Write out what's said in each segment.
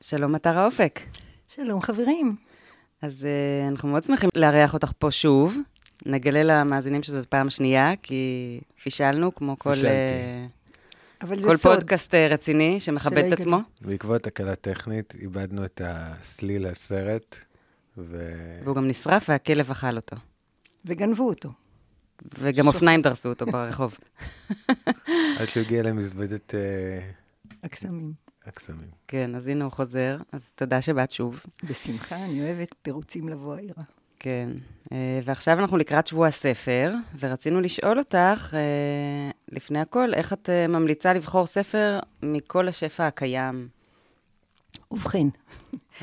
שלום, אתר האופק. שלום, חברים. אז uh, אנחנו מאוד שמחים לארח אותך פה שוב. נגלה למאזינים שזאת פעם שנייה, כי פישלנו, כמו כל, uh, כל פודקאסט uh, רציני שמכבד את עצמו. בעקבות תקלה טכנית, איבדנו את הסליל לסרט, ו... והוא גם נשרף והכלב אכל אותו. וגנבו אותו. וגם שוק. אופניים דרסו אותו ברחוב. עד שהוא הגיע למזוודת... הקסמים. הקסמים. כן, אז הנה הוא חוזר, אז תודה שבאת שוב. בשמחה, אני אוהבת תירוצים לבוא העירה. כן, אה, ועכשיו אנחנו לקראת שבוע הספר, ורצינו לשאול אותך, אה, לפני הכל, איך את אה, ממליצה לבחור ספר מכל השפע הקיים? ובכן.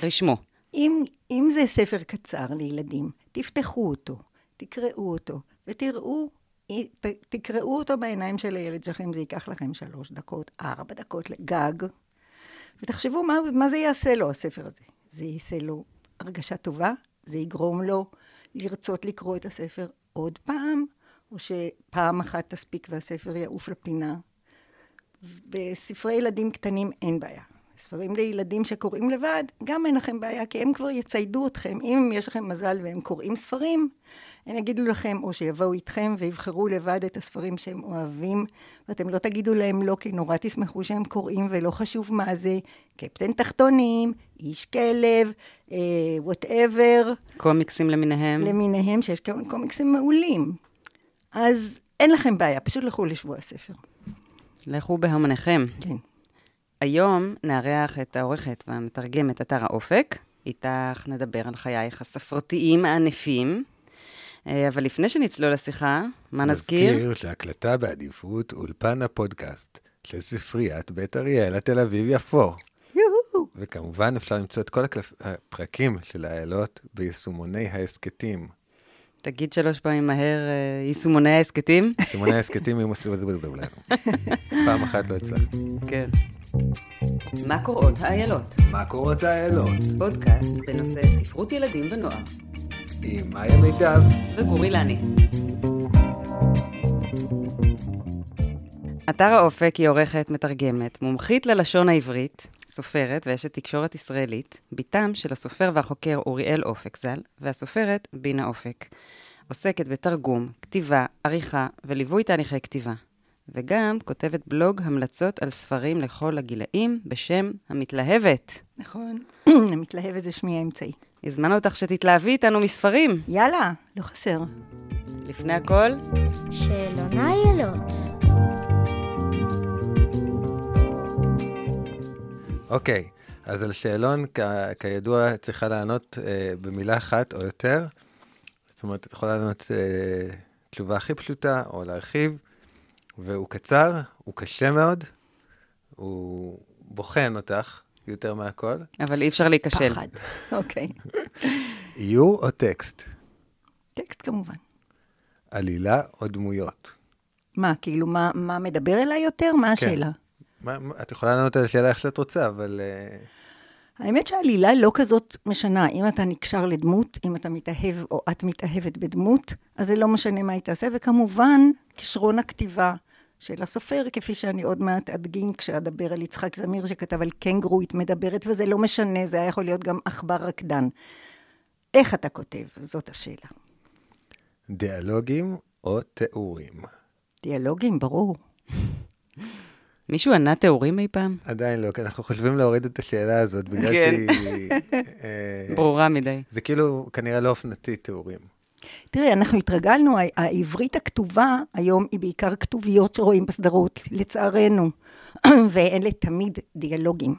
רשמו. אם, אם זה ספר קצר לילדים, תפתחו אותו, תקראו אותו, ותראו ת, תקראו אותו בעיניים של הילד שלכם, זה ייקח לכם שלוש דקות, ארבע דקות לגג, ותחשבו מה, מה זה יעשה לו, הספר הזה. זה יעשה לו הרגשה טובה, זה יגרום לו לרצות לקרוא את הספר עוד פעם, או שפעם אחת תספיק והספר יעוף לפינה. אז בספרי ילדים קטנים אין בעיה. ספרים לילדים שקוראים לבד, גם אין לכם בעיה, כי הם כבר יציידו אתכם. אם יש לכם מזל והם קוראים ספרים, הם יגידו לכם, או שיבואו איתכם ויבחרו לבד את הספרים שהם אוהבים, ואתם לא תגידו להם לא, כי נורא תשמחו שהם קוראים, ולא חשוב מה זה, קפטן תחתונים, איש כלב, whatever. Uh, קומיקסים למיניהם. למיניהם, שיש קומיקסים מעולים. אז אין לכם בעיה, פשוט לכו לשבוע הספר. לכו בהמוניכם. כן. היום נארח את העורכת והמתרגמת עטרה אופק. איתך נדבר על חייך הספרותיים הענפים. אה, אבל לפני שנצלול לשיחה, מה נזכיר? נזכיר שהקלטה בעדיפות אולפן הפודקאסט של ספריית בית אריאל, התל אביב-יפו. וכמובן אפשר למצוא את כל הפרקים של האיילות ביישומוני ההסכתים. תגיד שלוש פעמים מהר, אה, יישומוני ההסכתים. יישומוני ההסכתים, אם עושים את זה בלבלנו. פעם אחת לא הצלחתי. כן. מה קורות האיילות? מה קורות האיילות? פודקאסט בנושא ספרות ילדים ונוער. עם מאיה מיטב וגורי לני. אתר האופק היא עורכת מתרגמת, מומחית ללשון העברית, סופרת ואשת תקשורת ישראלית, בתם של הסופר והחוקר אוריאל אופק ז"ל, והסופרת בינה אופק. עוסקת בתרגום, כתיבה, עריכה וליווי תהליכי כתיבה. וגם כותבת בלוג המלצות על ספרים לכל הגילאים בשם המתלהבת. נכון, המתלהבת זה שמי האמצעי. הזמנו אותך שתתלהבי איתנו מספרים. יאללה, לא חסר. לפני הכל... שאלון איילות. אוקיי, אז על שאלון, כ- כידוע, צריכה לענות אה, במילה אחת או יותר. זאת אומרת, את יכולה לענות אה, תשובה הכי פשוטה, או להרחיב, והוא קצר, הוא קשה מאוד, הוא בוחן אותך, יותר מהכל. אבל אי אפשר להיכשל. פחד, אוקיי. איור או טקסט? טקסט כמובן. עלילה או דמויות? מה, כאילו, מה, מה מדבר אליי יותר? מה השאלה? מה, מה, את יכולה לענות על השאלה איך שאת רוצה, אבל... Uh... האמת שהעלילה לא כזאת משנה. אם אתה נקשר לדמות, אם אתה מתאהב או את מתאהבת בדמות, אז זה לא משנה מה היא תעשה, וכמובן, כישרון הכתיבה של הסופר, כפי שאני עוד מעט אדגים כשאדבר על יצחק זמיר שכתב על קנגרואית מדברת, וזה לא משנה, זה היה יכול להיות גם עכבר רקדן. איך אתה כותב? זאת השאלה. דיאלוגים או תיאורים? דיאלוגים, ברור. מישהו ענה תיאורים אי פעם? עדיין לא, כי אנחנו חושבים להוריד את השאלה הזאת, בגלל כן. שהיא... אה, ברורה מדי. זה כאילו כנראה לא אופנתי תיאורים. תראי, אנחנו התרגלנו, העברית הכתובה היום היא בעיקר כתוביות שרואים בסדרות, לצערנו, ואלה תמיד דיאלוגים.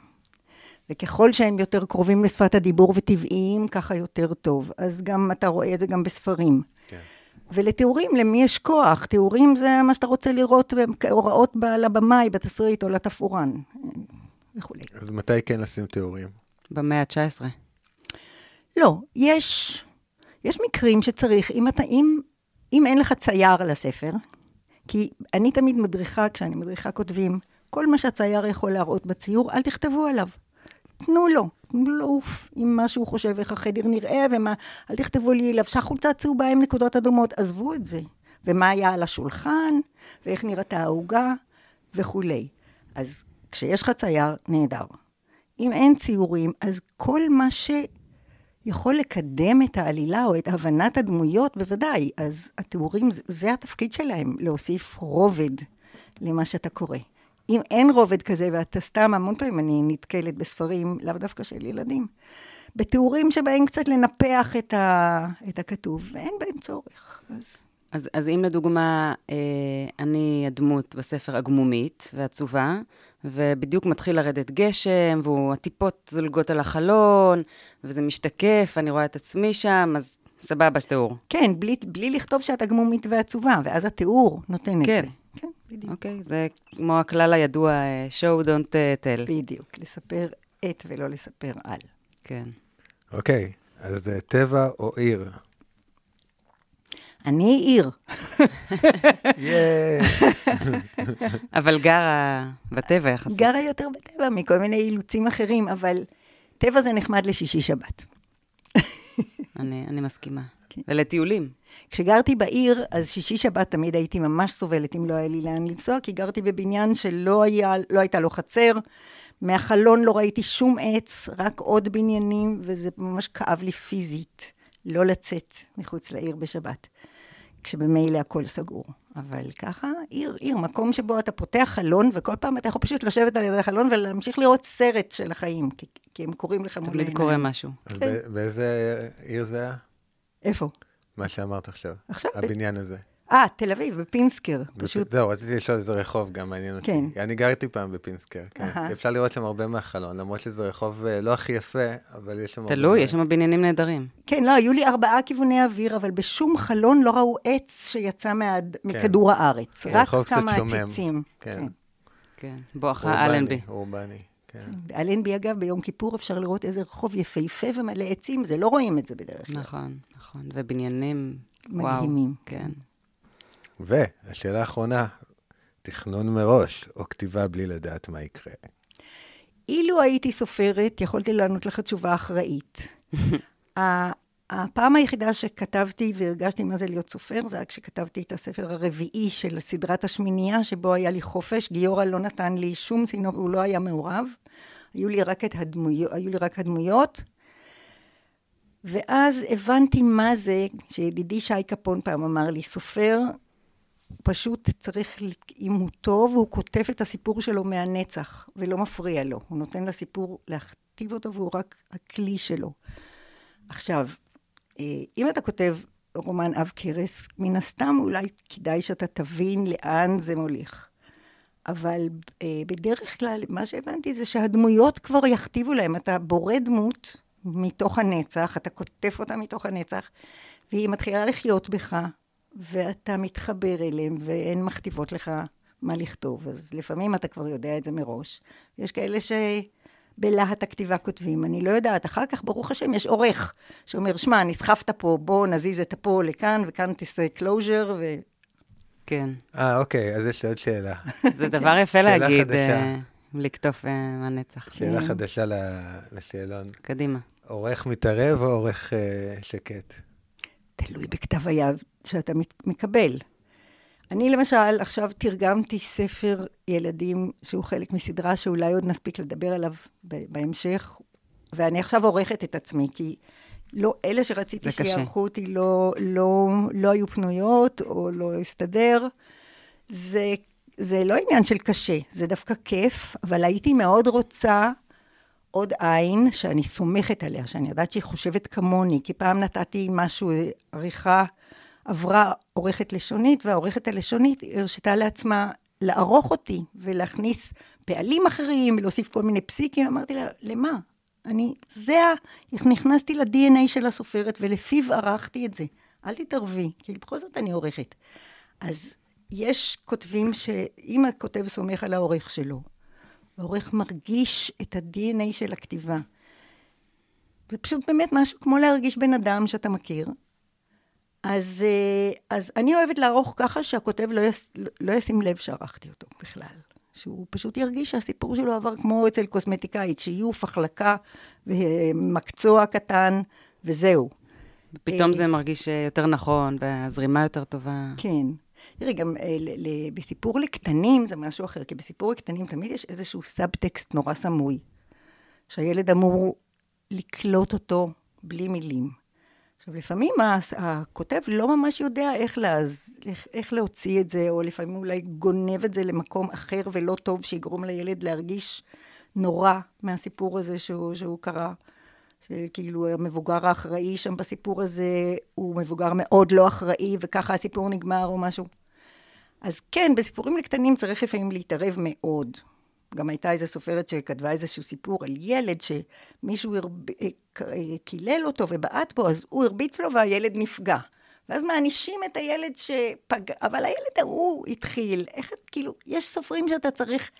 וככל שהם יותר קרובים לשפת הדיבור וטבעיים, ככה יותר טוב. אז גם אתה רואה את זה גם בספרים. כן. ולתיאורים, למי יש כוח? תיאורים זה מה שאתה רוצה לראות כהוראות לבמאי, בתסריט או לתפאורן וכולי. אז מתי כן לשים תיאורים? במאה ה-19. לא, יש, יש מקרים שצריך, אם, אתה, אם, אם אין לך צייר לספר, כי אני תמיד מדריכה, כשאני מדריכה כותבים, כל מה שהצייר יכול להראות בציור, אל תכתבו עליו. תנו לו, תנו לו לעוף עם מה שהוא חושב, איך החדר נראה, ומה, אל תכתבו לי, לבשה חולצה צהובה עם נקודות אדומות, עזבו את זה. ומה היה על השולחן, ואיך נראתה העוגה, וכולי. אז כשיש לך צייר, נהדר. אם אין ציורים, אז כל מה שיכול לקדם את העלילה או את הבנת הדמויות, בוודאי. אז התיאורים, זה- התפקיד שלהם, להוסיף רובד למה שאתה קורא. אם אין רובד כזה, ואתה סתם, המון פעמים אני נתקלת בספרים, לאו דווקא של ילדים, בתיאורים שבהם קצת לנפח את, ה, את הכתוב, ואין בהם צורך. אז אז, אז אם לדוגמה, אה, אני הדמות בספר הגמומית ועצובה, ובדיוק מתחיל לרדת גשם, והטיפות זולגות על החלון, וזה משתקף, אני רואה את עצמי שם, אז סבבה, שתיאור. כן, בלי, בלי לכתוב שאת הגמומית ועצובה, ואז התיאור נותן כן. את זה. כן, בדיוק. אוקיי? זה כמו הכלל הידוע, אה, show don't אה, tell. בדיוק, לספר את ולא לספר על. כן. אוקיי, אז זה טבע או עיר? אני עיר. אבל גרה בטבע יחסית. גרה יותר בטבע מכל מיני אילוצים אחרים, אבל טבע זה נחמד לשישי שבת. אני, אני מסכימה. כן. ולטיולים. כשגרתי בעיר, אז שישי שבת תמיד הייתי ממש סובלת אם לא היה לי לאן לנסוע, כי גרתי בבניין שלא היה, לא הייתה לו חצר. מהחלון לא ראיתי שום עץ, רק עוד בניינים, וזה ממש כאב לי פיזית לא לצאת מחוץ לעיר בשבת, כשבמילא הכל סגור. אבל ככה, עיר, עיר, מקום שבו אתה פותח חלון, וכל פעם אתה יכול פשוט לשבת על יד החלון ולהמשיך לראות סרט של החיים, כי, כי הם קוראים לך מול תמיד העיניים. קורה משהו. אז כן. באיזה עיר זה היה? איפה? מה שאמרת עכשיו. עכשיו? הבניין הזה. אה, תל אביב, בפינסקר. פשוט זהו, רציתי לשאול איזה רחוב, גם מעניין אותי. כן. אני גרתי פעם בפינסקר, כן. אפשר לראות שם הרבה מהחלון, למרות שזה רחוב אה, לא הכי יפה, אבל יש שם הרבה... תלוי, יש שם בניינים נהדרים. כן, לא, היו לי ארבעה כיווני אוויר, אבל בשום חלון לא ראו עץ שיצא מהד... מכדור הארץ. כן, רק כמה. עציצים. כן. כן. בואכה אורבני, אלנבי. אורבני, כן. באלנבי, אגב, ביום כיפור אפשר לראות איזה רחוב יפהפה ומלא עצים, זה לא רואים את זה בדרך כלל. נכון, נכון. ובניינים, וואו. מדהימים. כן. והשאלה האחרונה, תכנון מראש, או כתיבה בלי לדעת מה יקרה. אילו הייתי סופרת, יכולתי לענות לך תשובה אחראית. הפעם היחידה שכתבתי והרגשתי מה זה להיות סופר, זה היה כשכתבתי את הספר הרביעי של סדרת השמינייה, שבו היה לי חופש. גיורא לא נתן לי שום צינור, הוא לא היה מעורב. היו לי רק, הדמויות, היו לי רק הדמויות. ואז הבנתי מה זה, שידידי שי קפון פעם אמר לי, סופר פשוט צריך, אם הוא טוב, הוא כותב את הסיפור שלו מהנצח, ולא מפריע לו. הוא נותן לסיפור להכתיב אותו, והוא רק הכלי שלו. עכשיו, אה, אם אתה כותב רומן עב כרס, מן הסתם אולי כדאי שאתה תבין לאן זה מוליך. אבל אה, בדרך כלל, מה שהבנתי זה שהדמויות כבר יכתיבו להם. אתה בורא דמות מתוך הנצח, אתה כותב אותה מתוך הנצח, והיא מתחילה לחיות בך, ואתה מתחבר אליהם, והן מכתיבות לך מה לכתוב. אז לפעמים אתה כבר יודע את זה מראש. יש כאלה שבלהט הכתיבה כותבים, אני לא יודעת. אחר כך, ברוך השם, יש עורך שאומר, שמע, נסחפת פה, בוא נזיז את הפה לכאן, וכאן תעשה closure, ו... כן. אה, אוקיי, אז יש לי עוד שאלה. זה דבר יפה שאלה להגיד. אה, לקטוף אה, מהנצח. שאלה כן. חדשה לשאלון. קדימה. עורך מתערב או עורך אה, שקט? תלוי בכתב היד שאתה מקבל. אני למשל עכשיו תרגמתי ספר ילדים שהוא חלק מסדרה שאולי עוד נספיק לדבר עליו בהמשך, ואני עכשיו עורכת את עצמי, כי לא, אלה שרציתי. שיערכו אותי לא, לא, לא היו פנויות או לא הסתדר. זה, זה לא עניין של קשה, זה דווקא כיף, אבל הייתי מאוד רוצה עוד עין שאני סומכת עליה, שאני יודעת שהיא חושבת כמוני, כי פעם נתתי משהו, עריכה, עברה עורכת לשונית, והעורכת הלשונית הרשתה לעצמה לערוך אותי ולהכניס פעלים אחרים, להוסיף כל מיני פסיקים, אמרתי לה, למה? אני, זה ה... נכנסתי ל-DNA של הסופרת ולפיו ערכתי את זה. אל תתערבי, כי בכל זאת אני עורכת. אז יש כותבים שאם הכותב סומך על העורך שלו, והעורך מרגיש את ה-DNA של הכתיבה. זה פשוט באמת משהו כמו להרגיש בן אדם שאתה מכיר. אז, אה, אז אני אוהבת לערוך ככה שהכותב לא, יס, לא ישים לב שערכתי אותו בכלל. שהוא פשוט ירגיש שהסיפור שלו עבר כמו אצל קוסמטיקאית, שיוף, החלקה ומקצוע קטן, וזהו. פתאום אה, זה מרגיש יותר נכון, והזרימה יותר טובה. כן. תראי, גם אה, בסיפור לקטנים זה משהו אחר, כי בסיפור לקטנים תמיד יש איזשהו סאבטקסט נורא סמוי. שהילד אמור לקלוט אותו בלי מילים. עכשיו, לפעמים הכותב לא ממש יודע איך, להז... איך, איך להוציא את זה, או לפעמים אולי גונב את זה למקום אחר ולא טוב, שיגרום לילד להרגיש נורא מהסיפור הזה שהוא, שהוא קרא. שכאילו המבוגר האחראי שם בסיפור הזה הוא מבוגר מאוד לא אחראי, וככה הסיפור נגמר או משהו. אז כן, בסיפורים לקטנים צריך לפעמים להתערב מאוד. גם הייתה איזו סופרת שכתבה איזשהו סיפור על ילד שמישהו הרב... אה, אה, קילל אותו ובעט בו, אז הוא הרביץ לו והילד נפגע. ואז מענישים את הילד שפגע, אבל הילד ההוא התחיל. איך, כאילו, יש סופרים שאתה צריך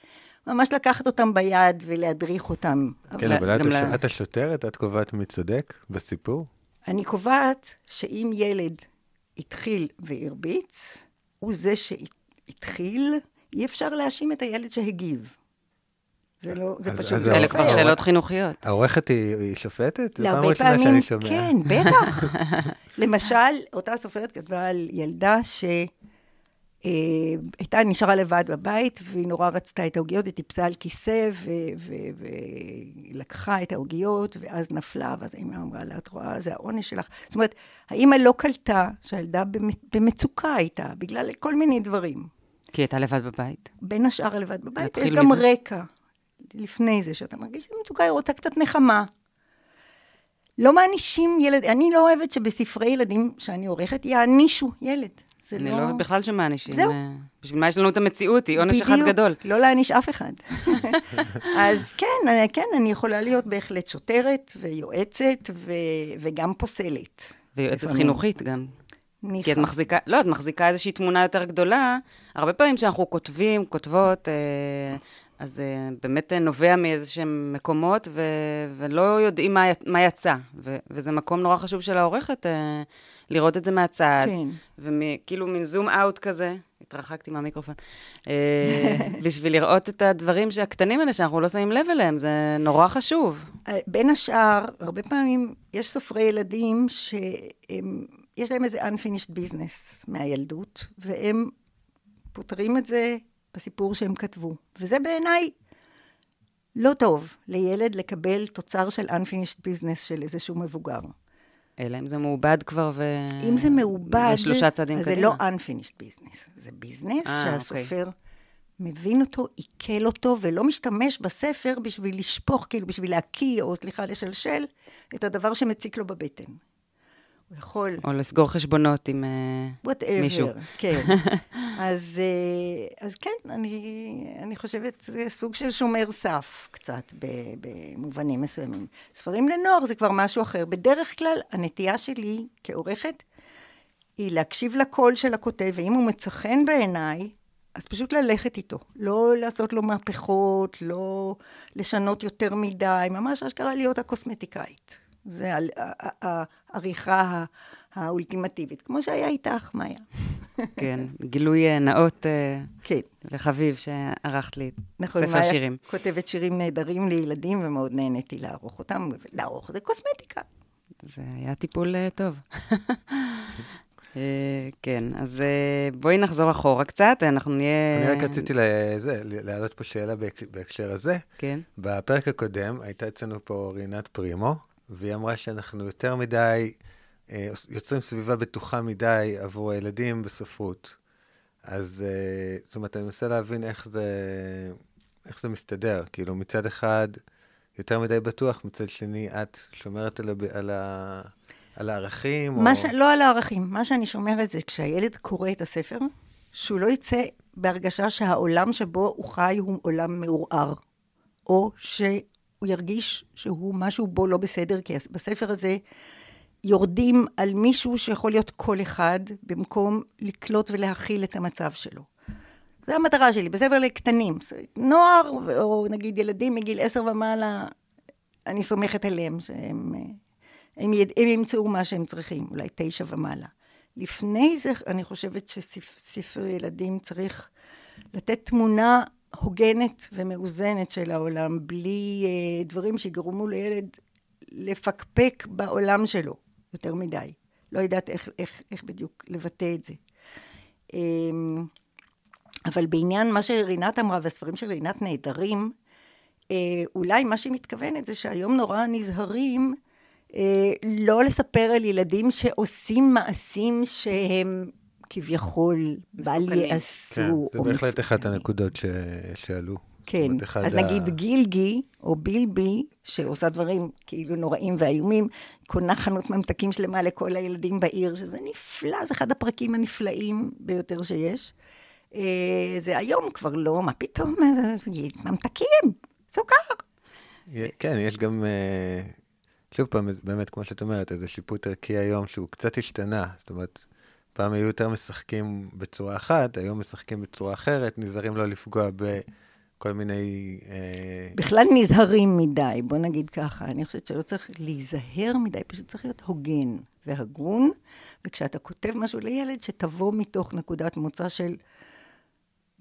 ממש לקחת אותם ביד ולהדריך אותם. כן, אבל, אבל את, לה... את השוטרת, את קובעת מי צודק בסיפור? אני קובעת שאם ילד התחיל והרביץ, הוא זה שהתחיל, אי אפשר להאשים את הילד שהגיב. זה לא, זה פשוט לא אלה כבר שאלות חינוכיות. העורכת היא שופטת? להרבה פעמים, כן, בטח. למשל, אותה סופרת כתבה על ילדה שהייתה, נשארה לבד בבית, והיא נורא רצתה את העוגיות, היא טיפסה על כיסא, והיא לקחה את העוגיות, ואז נפלה, ואז האמא אמרה לה, את רואה, זה העונש שלך. זאת אומרת, האמא לא קלטה שהילדה במצוקה הייתה, בגלל כל מיני דברים. כי היא הייתה לבד בבית? בין השאר לבד בבית, יש גם רקע. לפני זה, שאתה מרגיש מצוקה, היא רוצה קצת נחמה. לא מענישים ילד, אני לא אוהבת שבספרי ילדים שאני עורכת יענישו ילד. זה אני לא... אוהבת בכלל שמענישים. זהו. אה, בשביל מה יש לנו את המציאות? היא עונש אחד גדול. לא להעניש אף אחד. אז כן, אני, כן, אני יכולה להיות בהחלט שוטרת ויועצת ו, וגם פוסלת. ויועצת חינוכית גם. ניחא. כי את מחזיקה, לא, את מחזיקה איזושהי תמונה יותר גדולה. הרבה פעמים כשאנחנו כותבים, כותבות, אה, אז uh, באמת uh, נובע מאיזה שהם מקומות, ו- ולא יודעים מה, מה יצא. ו- וזה מקום נורא חשוב של העורכת, uh, לראות את זה מהצד. כן. וכאילו מין זום אאוט כזה, התרחקתי מהמיקרופון, בשביל לראות את הדברים הקטנים האלה שאנחנו לא שמים לב אליהם, זה נורא חשוב. בין השאר, הרבה פעמים יש סופרי ילדים שיש להם איזה unfinished business מהילדות, והם פותרים את זה בסיפור שהם כתבו. וזה בעיניי לא טוב לילד לקבל תוצר של unfinished business של איזשהו מבוגר. אלא אם זה מעובד כבר ו... אם זה מעובד, ושלושה צעדים אז קדימה. זה לא unfinished business. זה ביזנס אה, שהסופר אוקיי. מבין אותו, עיכל אותו, ולא משתמש בספר בשביל לשפוך, כאילו בשביל להקיא, או סליחה, לשלשל, את הדבר שמציק לו בבטן. הוא יכול... או לסגור חשבונות עם uh, מישהו. כן. אז, uh, אז כן, אני, אני חושבת שזה סוג של שומר סף קצת, במובנים מסוימים. ספרים לנוער זה כבר משהו אחר. בדרך כלל, הנטייה שלי כעורכת היא להקשיב לקול של הכותב, ואם הוא מצא חן בעיניי, אז פשוט ללכת איתו. לא לעשות לו מהפכות, לא לשנות יותר מדי, ממש אשכרה להיות הקוסמטיקאית. זה העריכה האולטימטיבית, כמו שהיה איתך, מאיה. כן, גילוי אה, נאות אה, כן. שערכת לי נכון, ספר שירים. נכון, מאיה כותבת שירים נהדרים לילדים, ומאוד נהניתי לערוך אותם. לערוך זה קוסמטיקה. זה היה טיפול uh, טוב. כן, אז בואי נחזור אחורה קצת, אנחנו נהיה... אני רק רציתי להעלות פה שאלה בהקשר הזה. כן. בפרק הקודם הייתה אצלנו פה רינת פרימו, והיא אמרה שאנחנו יותר מדי אה, יוצרים סביבה בטוחה מדי עבור הילדים בספרות. אז אה, זאת אומרת, אני מנסה להבין איך זה, איך זה מסתדר. כאילו, מצד אחד, יותר מדי בטוח, מצד שני, את שומרת על, על, ה, על הערכים? או... ש... לא על הערכים. מה שאני שומרת זה כשהילד קורא את הספר, שהוא לא יצא בהרגשה שהעולם שבו הוא חי הוא עולם מעורער, או ש... הוא ירגיש שהוא משהו בו לא בסדר, כי בספר הזה יורדים על מישהו שיכול להיות כל אחד, במקום לקלוט ולהכיל את המצב שלו. זו המטרה שלי, בספר לקטנים. נוער, או נגיד ילדים מגיל עשר ומעלה, אני סומכת עליהם שהם הם, יד, הם ימצאו מה שהם צריכים, אולי תשע ומעלה. לפני זה, אני חושבת שספר ילדים צריך לתת תמונה הוגנת ומאוזנת של העולם, בלי uh, דברים שיגרמו לילד לפקפק בעולם שלו יותר מדי. לא יודעת איך, איך, איך בדיוק לבטא את זה. Um, אבל בעניין מה שרינת אמרה, והספרים של רינת נהדרים, אה, אולי מה שהיא מתכוונת זה שהיום נורא נזהרים אה, לא לספר על ילדים שעושים מעשים שהם כביכול בל. ייעשו. כן, זה בהחלט אחת. הנקודות ש... שעלו. כן, אז ה- נגיד גילגי, או בילבי, שעושה דברים כאילו נוראים ואיומים, קונה חנות ממתקים שלמה לכל הילדים בעיר, שזה נפלא, זה אחד הפרקים הנפלאים ביותר שיש. אה, זה היום כבר לא, מה פתאום, אה, ממתקים, סוכר. כן, יש גם, אה, שוב פעם, באמת, כמו שאת אומרת, איזה שיפוט ערכי היום שהוא קצת השתנה. זאת אומרת, פעם היו יותר משחקים בצורה אחת, היום משחקים בצורה אחרת, נזהרים לא לפגוע בכל מיני... אה, בכלל נזהרים מדי, בוא נגיד ככה. אני חושבת שלא צריך להיזהר מדי, פשוט צריך להיות הוגן והגון, וכשאתה כותב משהו לילד, שתבוא מתוך נקודת מוצא של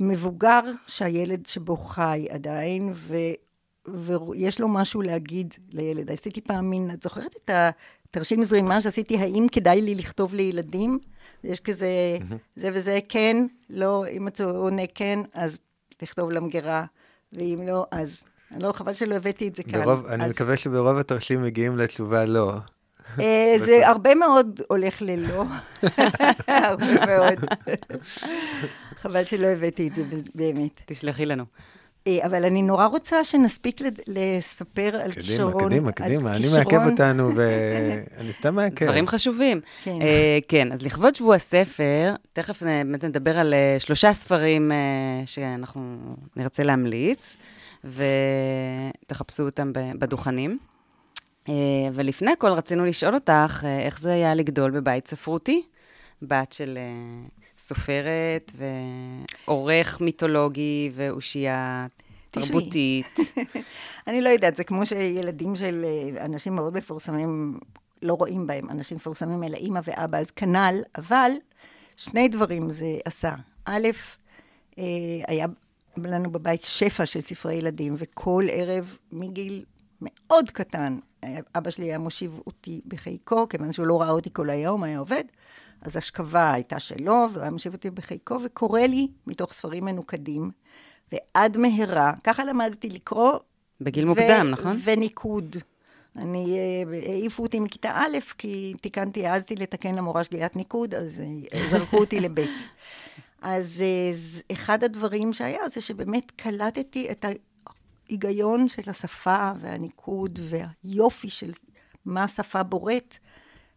מבוגר שהילד שבו חי עדיין, ו, ויש לו משהו להגיד לילד. עשיתי פעם מין, את זוכרת את התרשים זרימה שעשיתי, האם כדאי לי לכתוב לילדים? יש כזה, זה וזה כן, לא, אם אתה עונה כן, אז תכתוב למגירה, ואם לא, אז... אני לא, חבל שלא הבאתי את זה כאן. ברוב, אני אז, מקווה שברוב התרשים מגיעים לתשובה לא. אה, זה הרבה מאוד הולך ללא. הרבה מאוד. חבל שלא הבאתי את זה באמת. תשלחי לנו. אה, אבל אני נורא רוצה שנספיק לספר על קדימה, כישרון. קדימה, על קדימה, אני כישרון- מעכב אותנו ואני סתם מעכב. דברים חשובים. כן. אה, כן, אז לכבוד שבוע הספר, תכף באמת נדבר על אה, שלושה ספרים אה, שאנחנו נרצה להמליץ, ותחפשו אותם בדוכנים. אה, ולפני הכל רצינו לשאול אותך, איך זה היה לגדול בבית ספרותי? בת של אה, סופרת ועורך מיתולוגי ואושייה. תרבותית. אני לא יודעת, זה כמו שילדים של אה, אנשים מאוד מפורסמים, לא רואים בהם אנשים מפורסמים, אלא אימא ואבא, אז כנ"ל, אבל שני דברים זה עשה. א', אה, היה לנו בבית שפע של ספרי ילדים, וכל ערב, מגיל מאוד קטן, אבא שלי היה מושיב אותי בחיקו, כיוון שהוא לא ראה אותי כל היום, היה עובד, אז השכבה הייתה שלו, והוא היה מושיב אותי בחיקו, וקורא לי מתוך ספרים מנוקדים, ועד מהרה, ככה למדתי לקרוא. בגיל מוקדם, נכון? וניקוד. אני, אה, העיפו אותי מכיתה א', כי תיקנתי, העזתי לתקן למורה שגיאת ניקוד, אז אה, זרקו אותי לבית. אז אה, אחד הדברים שהיה, זה שבאמת קלטתי את ההיגיון של השפה והניקוד והיופי של מה השפה בוראת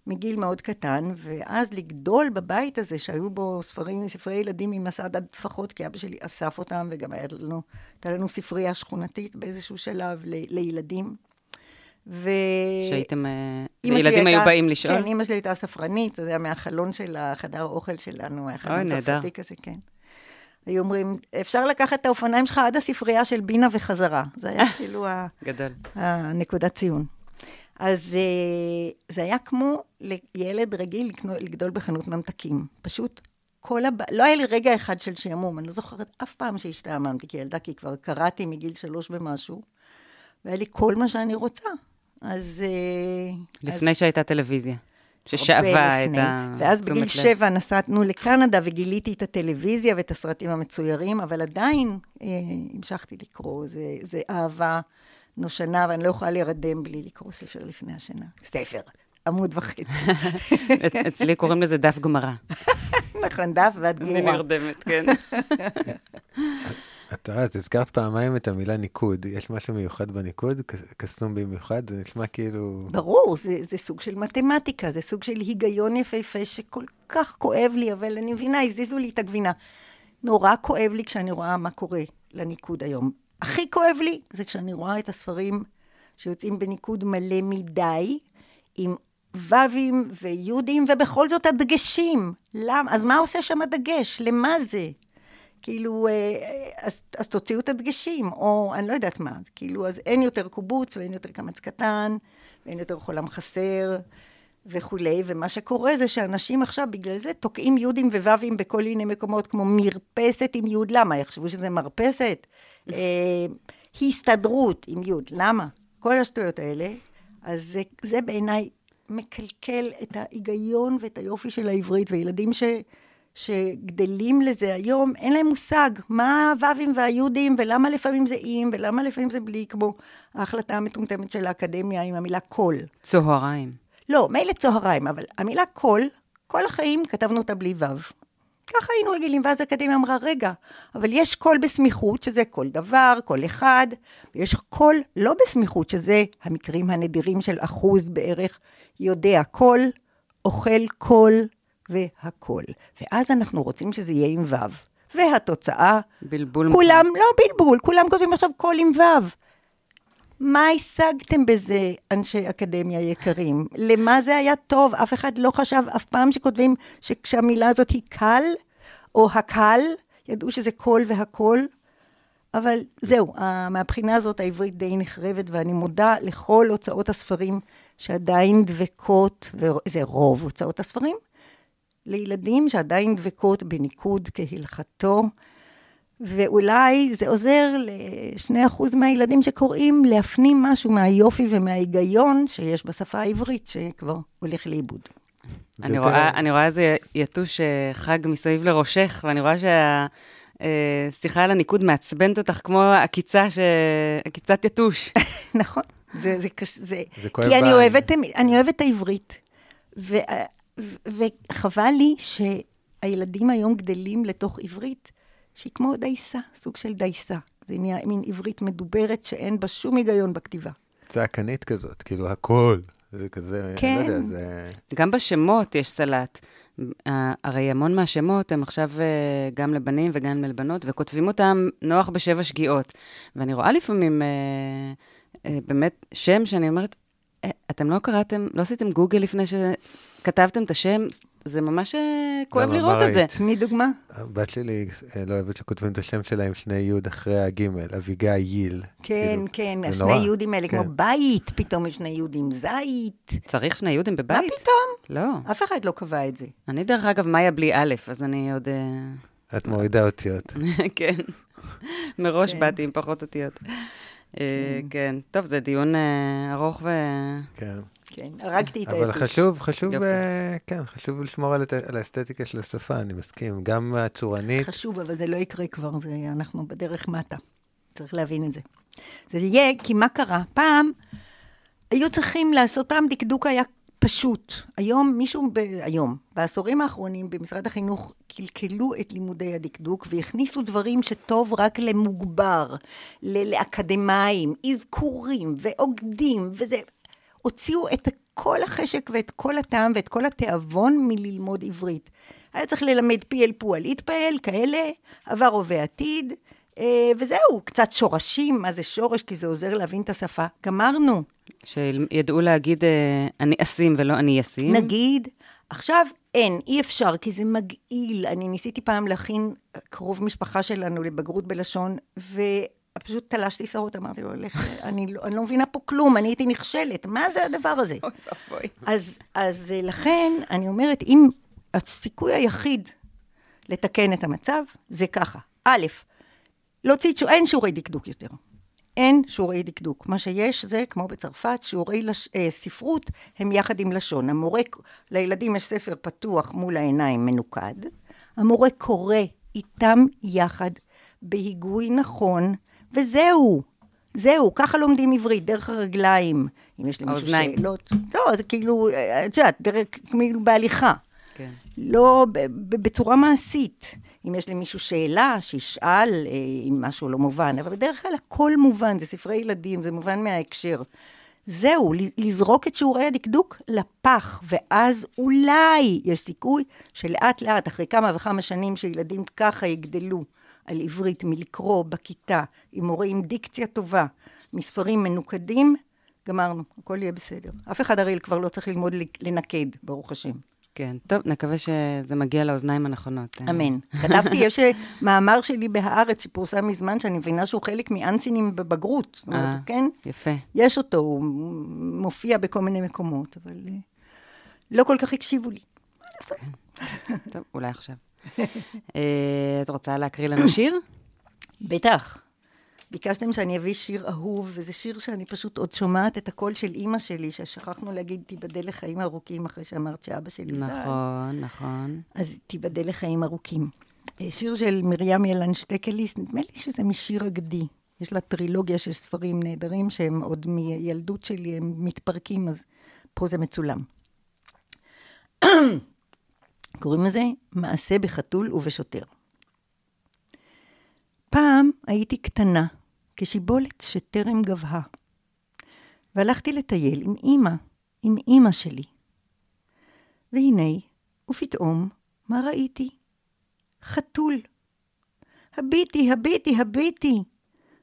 מגיל מאוד קטן, ואז לגדול בבית הזה, שהיו בו ספרים, ספרי ילדים עם מסעד עד טפחות, כי אבא שלי אסף אותם, וגם היה לנו, הייתה לנו ספרייה שכונתית באיזשהו שלב ל, לילדים. ו... שהייתם, אה, אמא שלי ילדים היו הייתה- באים לשאול? כן, אמא שלי הייתה ספרנית, זה היה מהחלון של החדר האוכל שלנו, היה חלון. צרפתי כזה, כן. היו אומרים, אפשר לקחת את האופניים שלך עד הספרייה של בינה וחזרה. זה היה כאילו ה- גדול. הנקודת ציון. אז אה, זה היה כמו לילד רגיל לגדול בחנות ממתקים. פשוט כל הב... לא היה לי רגע אחד של שעמום, אני לא זוכרת אף פעם שהשתעממתי כילדה, כי כבר קראתי מגיל שלוש ומשהו, והיה לי כל מה שאני רוצה. אז... אה, לפני אז... שהייתה טלוויזיה, ששאבה את לפני. ה... ואז בגיל לב. שבע נסענו לקנדה וגיליתי את הטלוויזיה ואת הסרטים המצוירים, אבל עדיין אה, המשכתי לקרוא. זה, זה אהבה נושנה, ואני לא יכולה להירדם בלי לקרוא ספר לפני השינה. ספר, עמוד וחצי. אצלי קוראים לזה דף גמרא. נכון, דף ואת אני גמורה. נרדמת, כן. את יודעת, הזכרת פעמיים את המילה ניקוד. יש משהו מיוחד בניקוד? קסום במיוחד? זה נשמע כאילו... ברור, זה, זה סוג של מתמטיקה, זה סוג של היגיון יפהפה שכל כך כואב לי, אבל אני מבינה, הזיזו לי את הגבינה. נורא כואב לי כשאני רואה מה קורה לניקוד היום. הכי כואב לי זה כשאני רואה את הספרים שיוצאים בניקוד מלא מדי, עם ו"ים ויו"דים, ובכל זאת הדגשים. למה? אז מה עושה שם הדגש? למה זה? כאילו, אה, אז, אז תוציאו את הדגשים, או אני לא יודעת מה, כאילו, אז אין יותר קובוץ, ואין יותר קמץ קטן, ואין יותר חולם חסר, וכולי, ומה שקורה זה שאנשים עכשיו, בגלל זה, תוקעים יו"דים וו"ים בכל מיני מקומות, כמו מרפסת עם יו"ד, למה? יחשבו שזה מרפסת? אה, הסתדרות עם יו"ד, למה? כל השטויות האלה. אז זה, זה בעיניי מקלקל את ההיגיון ואת היופי של העברית, וילדים ש... שגדלים לזה היום, אין להם מושג מה הו"בים והיו"דים, ולמה לפעמים זה עם, ולמה לפעמים זה בלי, כמו ההחלטה המטומטמת של האקדמיה עם המילה קול. צהריים. לא, מילא צהריים, אבל המילה קול, כל החיים כתבנו אותה בלי ו'. ככה היינו רגילים, ואז האקדמיה אמרה, רגע, אבל יש כל בסמיכות, שזה כל דבר, כל אחד, ויש כול לא בסמיכות, שזה המקרים הנדירים של אחוז בערך יודע כול, אוכל כול והכול. ואז אנחנו רוצים שזה יהיה עם ו'. והתוצאה, בלבול כולם, לא בלבול, כולם כותבים עכשיו כול עם ו'. מה השגתם בזה, אנשי אקדמיה יקרים? למה זה היה טוב? אף אחד לא חשב אף פעם שכותבים שכשהמילה הזאת היא קל, או הקל, ידעו שזה קול והקול. אבל זהו, מהבחינה הזאת העברית די נחרבת, ואני מודה לכל הוצאות הספרים שעדיין דבקות, וזה רוב הוצאות הספרים, לילדים שעדיין דבקות בניקוד כהלכתו. ואולי זה עוזר לשני אחוז מהילדים שקוראים להפנים משהו מהיופי ומההיגיון שיש בשפה העברית, שכבר הולך לאיבוד. אני רואה, אני רואה איזה יתוש אה, חג מסביב לראשך, ואני רואה שהשיחה אה, על הניקוד מעצבנת אותך כמו עקיצה, ש... עקיצת יתוש. נכון, זה, זה קשה, זה... זה כואב כי אני. אוהבת, אני אוהבת את העברית, ו, ו, וחבל לי שהילדים היום גדלים לתוך עברית. שהיא כמו דייסה, סוג של דייסה. זה נהיה מין עברית מדוברת שאין בה שום היגיון בכתיבה. צעקנית כזאת, כאילו הכל. זה כזה, כן. אני לא יודע, זה... גם בשמות יש סלט. אה, הרי המון מהשמות הם עכשיו אה, גם לבנים וגם לבנות, וכותבים אותם נוח בשבע שגיאות. ואני רואה לפעמים אה, באמת שם שאני אומרת, אתם לא קראתם, לא עשיתם גוגל לפני שכתבתם את השם? זה ממש אה, כואב? לראות מה את זה. תני דוגמה. הבת שלי אה, לא אוהבת שכותבים את השם שלה עם שני י' אחרי הגימל, אביגיל ייל. כן, כאילו, כן, השני נורא. יהודים האלה, כמו כן. בית, פתאום יש שני יהודים, זית. צריך שני יהודים מה בבית? פתאום? לא. אף אחד לא קבע את זה. אני, דרך אגב, מאיה בלי א', אז אני עוד... אה, את מורידה אותיות. כן. מראש כן. באתי עם פחות אותיות. אה, כן. טוב, זה דיון ארוך ו... כן. כן, הרגתי את אבל היתוש. חשוב, חשוב, יופי. אה, כן, חשוב לשמור על על האסתטיקה של השפה, אני מסכים. גם הצורנית, חשוב, אבל זה לא יקרה כבר, זה, אנחנו בדרך מטה. צריך להבין את זה. זה יהיה, כי מה קרה? פעם היו צריכים לעשות, פעם דקדוק היה פשוט. היום מישהו, ב, היום, בעשורים האחרונים במשרד החינוך קלקלו את לימודי הדקדוק והכניסו דברים שטוב רק למוגבר, לאקדמאים, אזכורים ועוגדים, וזה... הוציאו את כל החשק ואת כל הטעם ואת כל התיאבון מללמוד עברית. היה צריך ללמד פי אל פועל, להתפעל, כאלה, עבר הווה עתיד, אה, וזהו, קצת שורשים, מה זה שורש? כי זה עוזר להבין את השפה. גמרנו. שידעו להגיד אה, אני אשים ולא אני אשים. נגיד, עכשיו אין, אי אפשר, כי זה מגעיל. אני ניסיתי פעם להכין קרוב משפחה שלנו לבגרות בלשון, ופשוט תלשתי שערות, אמרתי לו, לך, אני, לא, אני לא מבינה פה כלום, אני הייתי נכשלת, מה זה הדבר הזה? אוי ואבוי. אז, אז אה, לכן, אני אומרת, אם הסיכוי היחיד לתקן את המצב, זה ככה. א', להוציא, שו- אין שיעורי דקדוק יותר. אין שיעורי דקדוק. מה שיש זה, כמו בצרפת, שיעורי לש... אה, ספרות הם יחד עם לשון. המורה, לילדים יש ספר פתוח מול העיניים מנוקד. המורה קורא איתם יחד בהיגוי נכון, וזהו. זהו, ככה לומדים עברית, דרך הרגליים. אם יש למישהו. שאלות. לא, זה כאילו, אה, את יודעת, דרך, כאילו בהליכה. כן. לא ב- ב- בצורה מעשית. אם יש למישהו שאלה, שישאל אה, אם משהו לא מובן, אבל בדרך כלל הכל מובן, זה ספרי ילדים, זה מובן מההקשר. זהו, לזרוק את שיעורי הדקדוק לפח, ואז אולי יש סיכוי שלאט לאט, אחרי כמה וכמה שנים שילדים ככה יגדלו על עברית מלקרוא בכיתה, עם מורה עם דיקציה טובה, מספרים מנוקדים, גמרנו, הכל יהיה בסדר. אף אחד הרי כבר לא צריך ללמוד לנקד, ברוך השם. כן. טוב, נקווה שזה מגיע לאוזניים הנכונות. אמן. כתבתי, יש אה, מאמר שלי בהארץ שפורסם מזמן, שאני מבינה שהוא חלק מאנסינים בבגרות. אה. כן? יפה. יש אותו, הוא מופיע בכל מיני מקומות, אבל אה, לא כל כך הקשיבו לי. מה לעשות? טוב, אולי עכשיו. אה, את רוצה להקריא לנו שיר? בטח. ביקשתם שאני אביא שיר אהוב, וזה שיר שאני פשוט עוד שומעת את הקול של אימא שלי, ששכחנו להגיד, תיבדל לחיים ארוכים, אחרי שאמרת שאבא שלי ז"ל. נכון, נכון. אז תיבדל לחיים ארוכים. אה, שיר של מרים ילן שטקליס, נדמה לי שזה משיר הגדי. יש לה טרילוגיה של ספרים נהדרים שהם עוד מילדות שלי, הם מתפרקים, אז פה זה מצולם. קוראים לזה מעשה בחתול ובשוטר. פעם הייתי קטנה, כשיבולת שטרם גבהה, והלכתי לטייל עם אמא, עם אמא שלי. והנה, ופתאום, מה ראיתי? חתול. הביטי, הביטי, הביטי.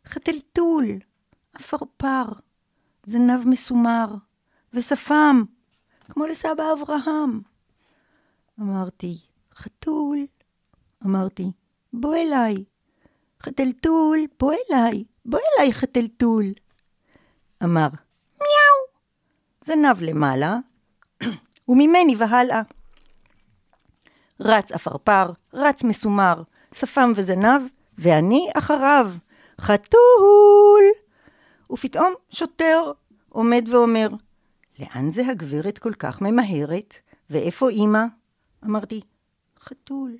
חתלתול, עפרפר, זנב מסומר, ושפם, כמו לסבא אברהם. אמרתי, חתול. אמרתי, בוא אליי. חתלתול, בוא אליי, בוא אליי, חתלתול. אמר, מיהו. זנב למעלה, וממני והלאה. רץ עפרפר, רץ מסומר, שפם וזנב, ואני אחריו. חתול! ופתאום שוטר עומד ואומר, לאן זה הגברת כל כך ממהרת? ואיפה אמא? אמרתי, חתול.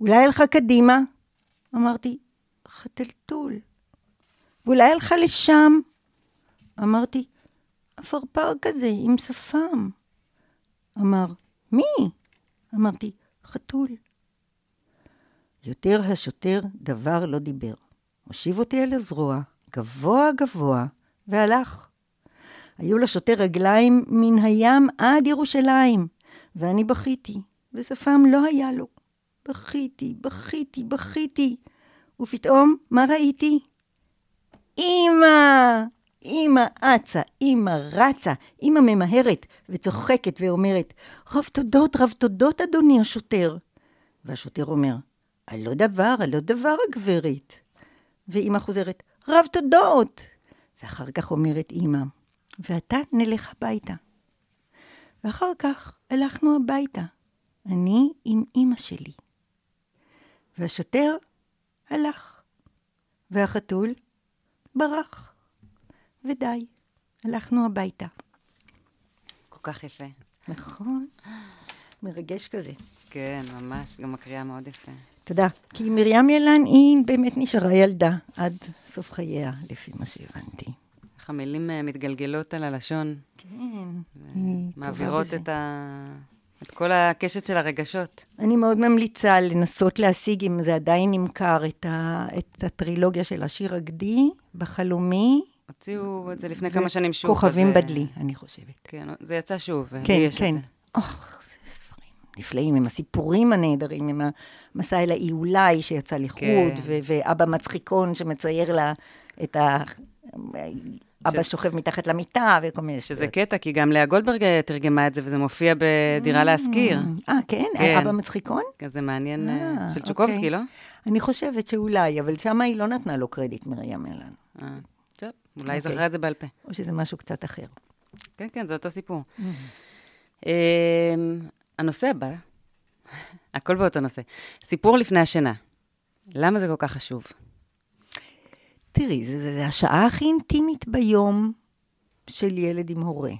אולי הלכה קדימה? אמרתי, חתלתול. ואולי הלכה לשם? אמרתי, עפרפר כזה עם שפם. אמר, מי? אמרתי, חתול. יותר השוטר דבר לא דיבר. הושיב אותי על הזרוע, גבוה גבוה, והלך. היו לשוטר רגליים מן הים עד ירושלים, ואני בכיתי, ושפם לא היה לו. בכיתי, בכיתי, בכיתי, ופתאום, מה ראיתי? אמא! אמא אצה, אמא רצה, אמא ממהרת וצוחקת ואומרת, רב תודות, רב תודות, אדוני השוטר. והשוטר אומר, על לא דבר, על לא דבר, הגברת. ואמא חוזרת, רב תודות. ואחר כך אומרת אמא, ועתה נלך הביתה. ואחר כך הלכנו הביתה, אני עם אמא שלי. והשוטר הלך, והחתול ברח. ודי, הלכנו הביתה. כל כך יפה. נכון, מרגש כזה. כן, ממש, גם הקריאה מאוד יפה. תודה. כי מרים ילן היא באמת נשארה ילדה עד סוף חייה, לפי מה שהבנתי. איך המילים אה, מתגלגלות על הלשון, כן, מעבירות. את, ה... את כל הקשת של הרגשות. אני מאוד ממליצה לנסות להשיג, אם זה עדיין נמכר, את, ה, את הטרילוגיה של השיר הגדי, בחלומי. הוציאו את זה לפני כמה שנים שוב. כוכבים אז, אה, בדלי, אני חושבת. כן, זה יצא שוב, לי כן, יש כן. את זה. אוח, זה ספרים נפלאים, עם הסיפורים הנהדרים, עם המסע אל האי אולי שיצא לחוד, כן. ואבא מצחיקון שמצייר לה את ה... אבא ש- שוכב מתחת למיטה וכל מיני שזה שטויות. קטע, כי גם לאה גולדברג אה, תרגמה את זה, וזה מופיע בדירה להשכיר. אה, כן? כן. אבא מצחיקון? אז זה מעניין, אה, אה, של צ'וקובסקי, אוקיי. לא? אני חושבת שאולי, אבל שמה היא לא נתנה לו קרדיט, מרים אלן. אה, טוב, אולי היא אוקיי. זכרה את זה בעל פה. או שזה משהו קצת אחר. כן, כן, זה אותו סיפור. Mm. אמ, הנושא הבא, הכל באותו נושא. סיפור לפני השינה. למה זה כל כך חשוב? תראי, זו השעה הכי אינטימית ביום של ילד עם הורה.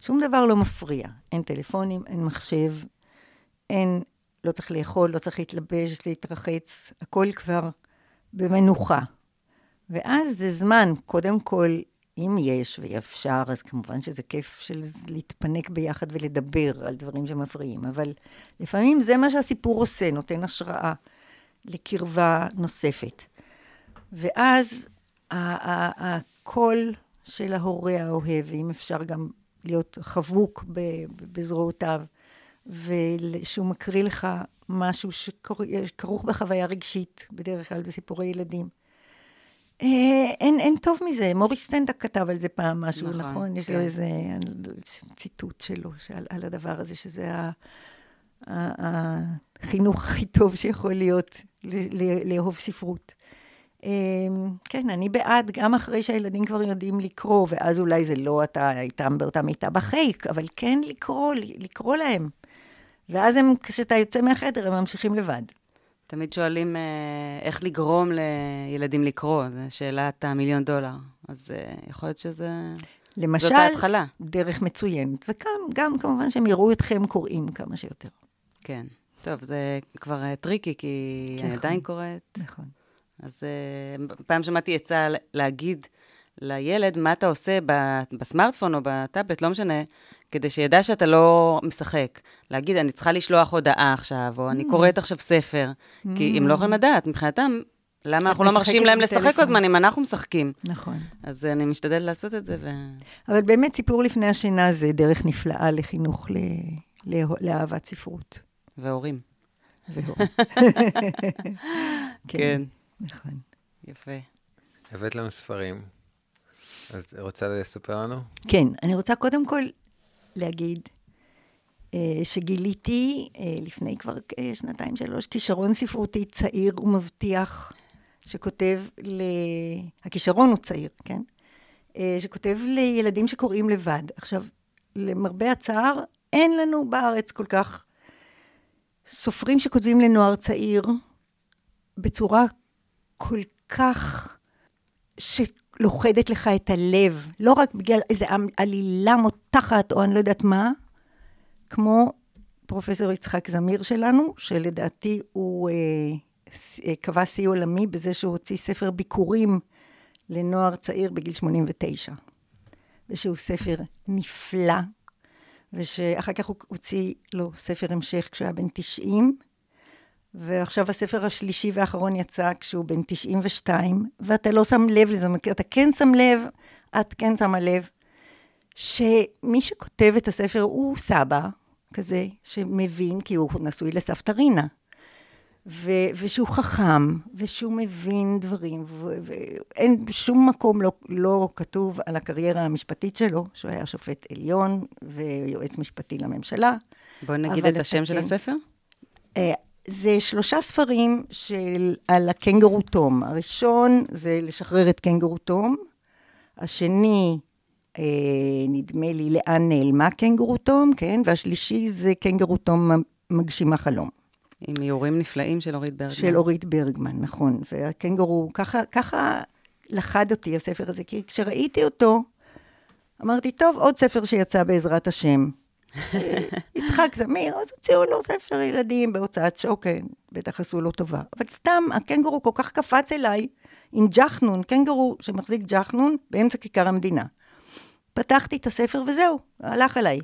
שום דבר לא מפריע. אין טלפונים, אין מחשב, אין, לא צריך לאכול, לא צריך להתלבש, להתרחץ, הכל כבר במנוחה. ואז זה זמן, קודם כל, אם יש ואפשר, אז כמובן שזה כיף של להתפנק ביחד ולדבר על דברים שמפריעים, אבל לפעמים זה מה שהסיפור עושה, נותן השראה לקרבה נוספת. ואז הקול של ההורה האוהב, אם אפשר גם להיות חבוק בזרועותיו, ושהוא מקריא לך משהו שכרוך בחוויה רגשית, בדרך כלל בסיפורי ילדים. אה, אין, אין טוב מזה, מוריס סטנדק כתב על זה פעם משהו, נכון, נכון? נכון? יש כן. לו איזה אני לא ציטוט שלו שעל, על הדבר הזה, שזה ה, ה, החינוך הכי טוב שיכול להיות לאהוב ספרות. אה, כן, אני בעד, גם אחרי שהילדים כבר יודעים לקרוא, ואז אולי זה לא אתה איתם באותה מיטה בחייק, אבל כן לקרוא, לקרוא להם. ואז הם, כשאתה יוצא מהחדר, הם ממשיכים לבד. תמיד שואלים אה, איך לגרום לילדים לקרוא, זו שאלת המיליון דולר. אז אה, יכול להיות שזה... למשל, זאת ההתחלה. דרך מצוינת. וגם, גם כמובן שהם יראו אתכם קוראים כמה שיותר. כן. טוב, זה כבר אה, tricky, כי אני נכון. עדיין קוראת. נכון. אז אה, פעם שמעתי עצה להגיד לילד מה אתה עושה בסמארטפון או בטאבלט, לא משנה, כדי שידע שאתה לא משחק. להגיד, אני צריכה לשלוח הודעה עכשיו, או Mm. אני קוראת עכשיו ספר. כי הם לא יכולים לדעת, מבחינתם, למה אנחנו לא מרשים להם לשחק כל. הזמן אם אנחנו משחקים? נכון. אז אני משתדלת לעשות את זה, ו... אבל באמת, סיפור לפני השינה זה דרך נפלאה לחינוך ל... לה... לאהבת ספרות. והורים. והוא. כן. נכון. יפה. הבאת לנו ספרים, אז רוצה לספר לנו? כן, אני רוצה קודם כל להגיד אה, שגיליתי אה, לפני כבר אה, שנתיים, שלוש, כישרון ספרותי צעיר ומבטיח, שכותב ל... הכישרון הוא צעיר, כן? שכותב לילדים שקוראים לבד. עכשיו, למרבה הצער, אין לנו בארץ כל כך סופרים שכותבים לנוער צעיר בצורה כל כך שלוכדת לך את הלב, לא רק בגלל איזו עלילה מותחת או אני לא יודעת מה, כמו פרופסור יצחק זמיר שלנו, שלדעתי הוא אה, אה, קבע שיא עולמי בזה שהוא הוציא ספר ביקורים לנוער צעיר בגיל 89, ושהוא ספר נפלא, ושאחר כך הוא הוציא לו ספר המשך כשהוא היה בן 90, ועכשיו הספר השלישי והאחרון יצא כשהוא בן 92, ואתה לא שם לב לזה, אתה כן שם לב, את כן שמה לב, שמי שכותב את הספר הוא סבא כזה, שמבין, כי הוא נשוי לסבתא רינה, ו- ושהוא חכם, ושהוא מבין דברים, ו- ואין בשום מקום לא, לא כתוב על הקריירה המשפטית שלו, שהוא היה שופט עליון ויועץ משפטי לממשלה. בואי נגיד את השם של כן. הספר. זה שלושה ספרים של, על הקנגורו תום. הראשון זה לשחרר את קנגורו תום. השני, אה, נדמה לי, לאן נעלמה קנגורו תום, כן? והשלישי זה קנגורו תום מגשימה חלום. עם איורים נפלאים של אורית ברגמן. של אורית ברגמן, נכון. והקנגורו, ככה, ככה לחד אותי הספר הזה, כי כשראיתי אותו, אמרתי, טוב, עוד ספר שיצא בעזרת השם. יצחק זמיר, אז הוציאו לו ספר ילדים בהוצאת שוקן, בטח עשו לו טובה. אבל סתם, הקנגורו כל כך קפץ אליי עם ג'חנון, קנגורו שמחזיק ג'חנון באמצע כיכר המדינה. פתחתי את הספר וזהו, הלך עליי.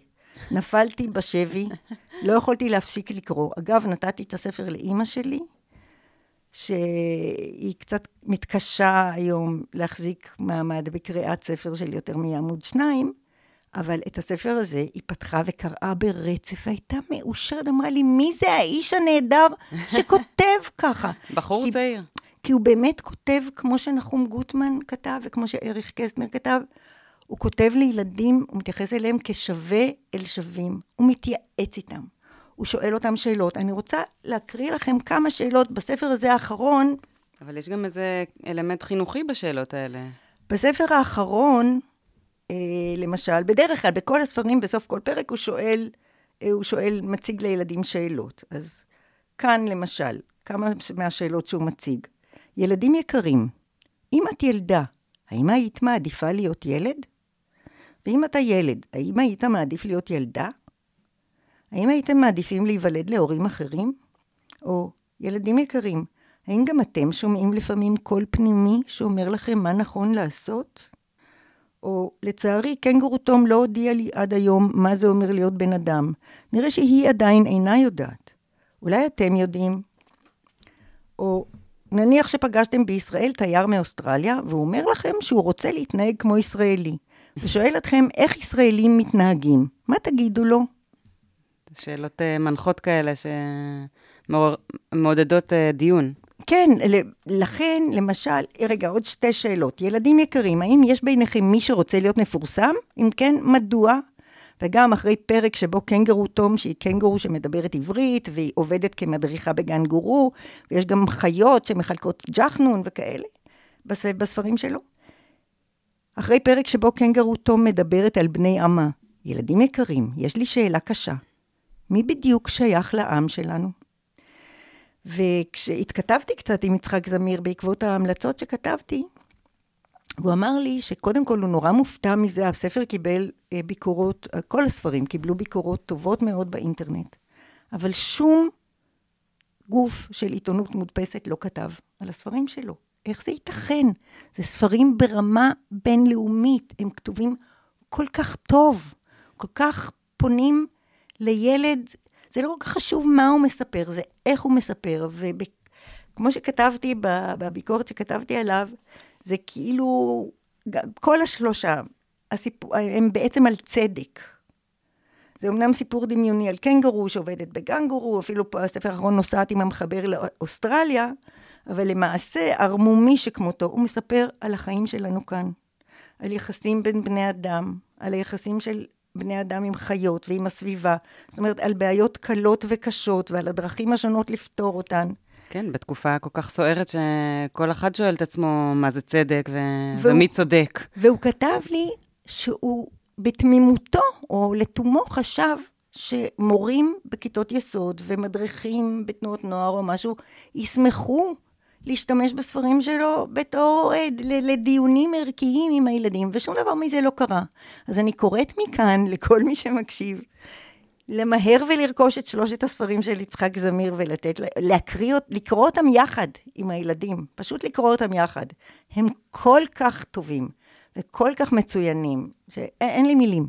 נפלתי בשבי, לא יכולתי להפסיק לקרוא. אגב, נתתי את הספר לאימא שלי, שהיא קצת מתקשה היום להחזיק מעמד בקריאת ספר של יותר מעמוד שניים, אבל את הספר הזה היא פתחה וקראה ברצף, והייתה מאושרת, אמרה לי, מי זה האיש הנהדר שכותב ככה? בחור כי- צעיר. כי הוא באמת כותב כמו שנחום גוטמן כתב וכמו שאריך קסטנר כתב. הוא כותב לילדים, הוא מתייחס אליהם כשווה אל שווים. הוא מתייעץ איתם. הוא שואל אותם שאלות. אני רוצה להקריא לכם כמה שאלות בספר הזה האחרון. אבל יש גם איזה אלמנט חינוכי בשאלות האלה. בספר האחרון, למשל, בדרך כלל, בכל הספרים, בסוף כל פרק, הוא שואל, אה, הוא שואל, מציג לילדים שאלות. אז כאן, למשל, כמה מהשאלות שהוא מציג. ילדים יקרים, אם את ילדה, האם היית מעדיפה להיות ילד? ואם אתה ילד, האם היית מעדיף להיות ילדה? האם הייתם מעדיפים להיוולד להורים אחרים? או, ילדים יקרים, האם גם אתם שומעים לפעמים קול פנימי שאומר לכם מה נכון לעשות? או, לצערי, קנגורו תום לא הודיע לי עד היום מה זה אומר להיות בן אדם. נראה שהיא עדיין אינה יודעת. אולי אתם יודעים? או, נניח שפגשתם בישראל תייר מאוסטרליה, והוא אומר לכם שהוא רוצה להתנהג כמו ישראלי, ושואל אתכם איך ישראלים מתנהגים. מה תגידו לו? שאלות אה, מנחות כאלה שמעודדות אה, דיון. כן, לכן, למשל, רגע, עוד שתי שאלות. ילדים יקרים, האם יש ביניכם מי שרוצה להיות מפורסם? אם כן, מדוע? וגם אחרי פרק שבו קנגורו תום, שהיא קנגורו שמדברת עברית, והיא עובדת כמדריכה בגן גורו, ויש גם חיות שמחלקות ג'חנון וכאלה, בס- בספרים שלו. אחרי פרק שבו קנגורו תום מדברת על בני עמה. ילדים יקרים, יש לי שאלה קשה. מי בדיוק שייך לעם שלנו? וכשהתכתבתי קצת עם יצחק זמיר בעקבות ההמלצות שכתבתי, הוא אמר לי שקודם כל הוא נורא מופתע מזה, הספר קיבל אה, ביקורות, אה, כל הספרים קיבלו ביקורות טובות מאוד באינטרנט, אבל שום גוף של עיתונות מודפסת לא כתב על הספרים שלו. איך זה ייתכן? זה ספרים ברמה בינלאומית, הם כתובים כל כך טוב, כל כך פונים לילד, זה לא כל כך חשוב מה הוא מספר, זה איך הוא מספר, וכמו שכתבתי בביקורת שכתבתי עליו, זה כאילו, כל השלושה, הסיפור, הם בעצם על צדק. זה אמנם סיפור דמיוני על קנגורו שעובדת בגנגורו, אפילו פה הספר האחרון נוסעת עם המחבר לאוסטרליה, אבל למעשה ערמומי שכמותו, הוא מספר על החיים שלנו כאן, על יחסים בין בני אדם, על היחסים של בני אדם עם חיות ועם הסביבה, זאת אומרת על בעיות קלות וקשות ועל הדרכים השונות לפתור אותן. כן, בתקופה כל כך סוערת שכל אחד שואל את עצמו מה זה צדק ו... והוא, ומי צודק. והוא כתב לי שהוא בתמימותו, או לתומו חשב שמורים בכיתות יסוד ומדריכים בתנועות נוער או משהו, ישמחו להשתמש בספרים שלו בתור לדיונים ערכיים עם הילדים, ושום דבר מזה לא קרה. אז אני קוראת מכאן לכל מי שמקשיב, למהר ולרכוש את שלושת הספרים של יצחק זמיר ולתת, להקריא, לקרוא אותם יחד עם הילדים, פשוט לקרוא אותם יחד. הם כל כך טובים וכל כך מצוינים, שאין לי מילים.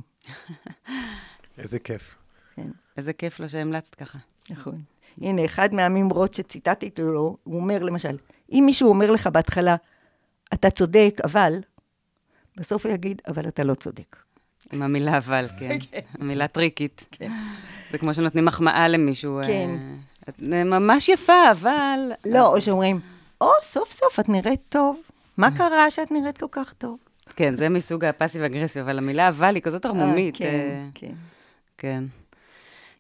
איזה כיף. כן. איזה כיף לו שהמלצת ככה. נכון. הנה, אחד מהמימרות שציטטתי לו, הוא אומר למשל, אם מישהו אומר לך בהתחלה, אתה צודק, אבל, בסוף הוא יגיד, אבל אתה לא צודק. עם המילה אבל, כן. כן. המילה טריקית. כן. זה כמו שנותנים מחמאה למישהו. כן. את ממש יפה, אבל... לא, או שאומרים, או, סוף סוף את נראית טוב. מה קרה שאת נראית כל כך טוב? כן, זה מסוג הפאסיב אגרסיב, אבל המילה אבל היא כזאת ערמומית. כן, כן. כן.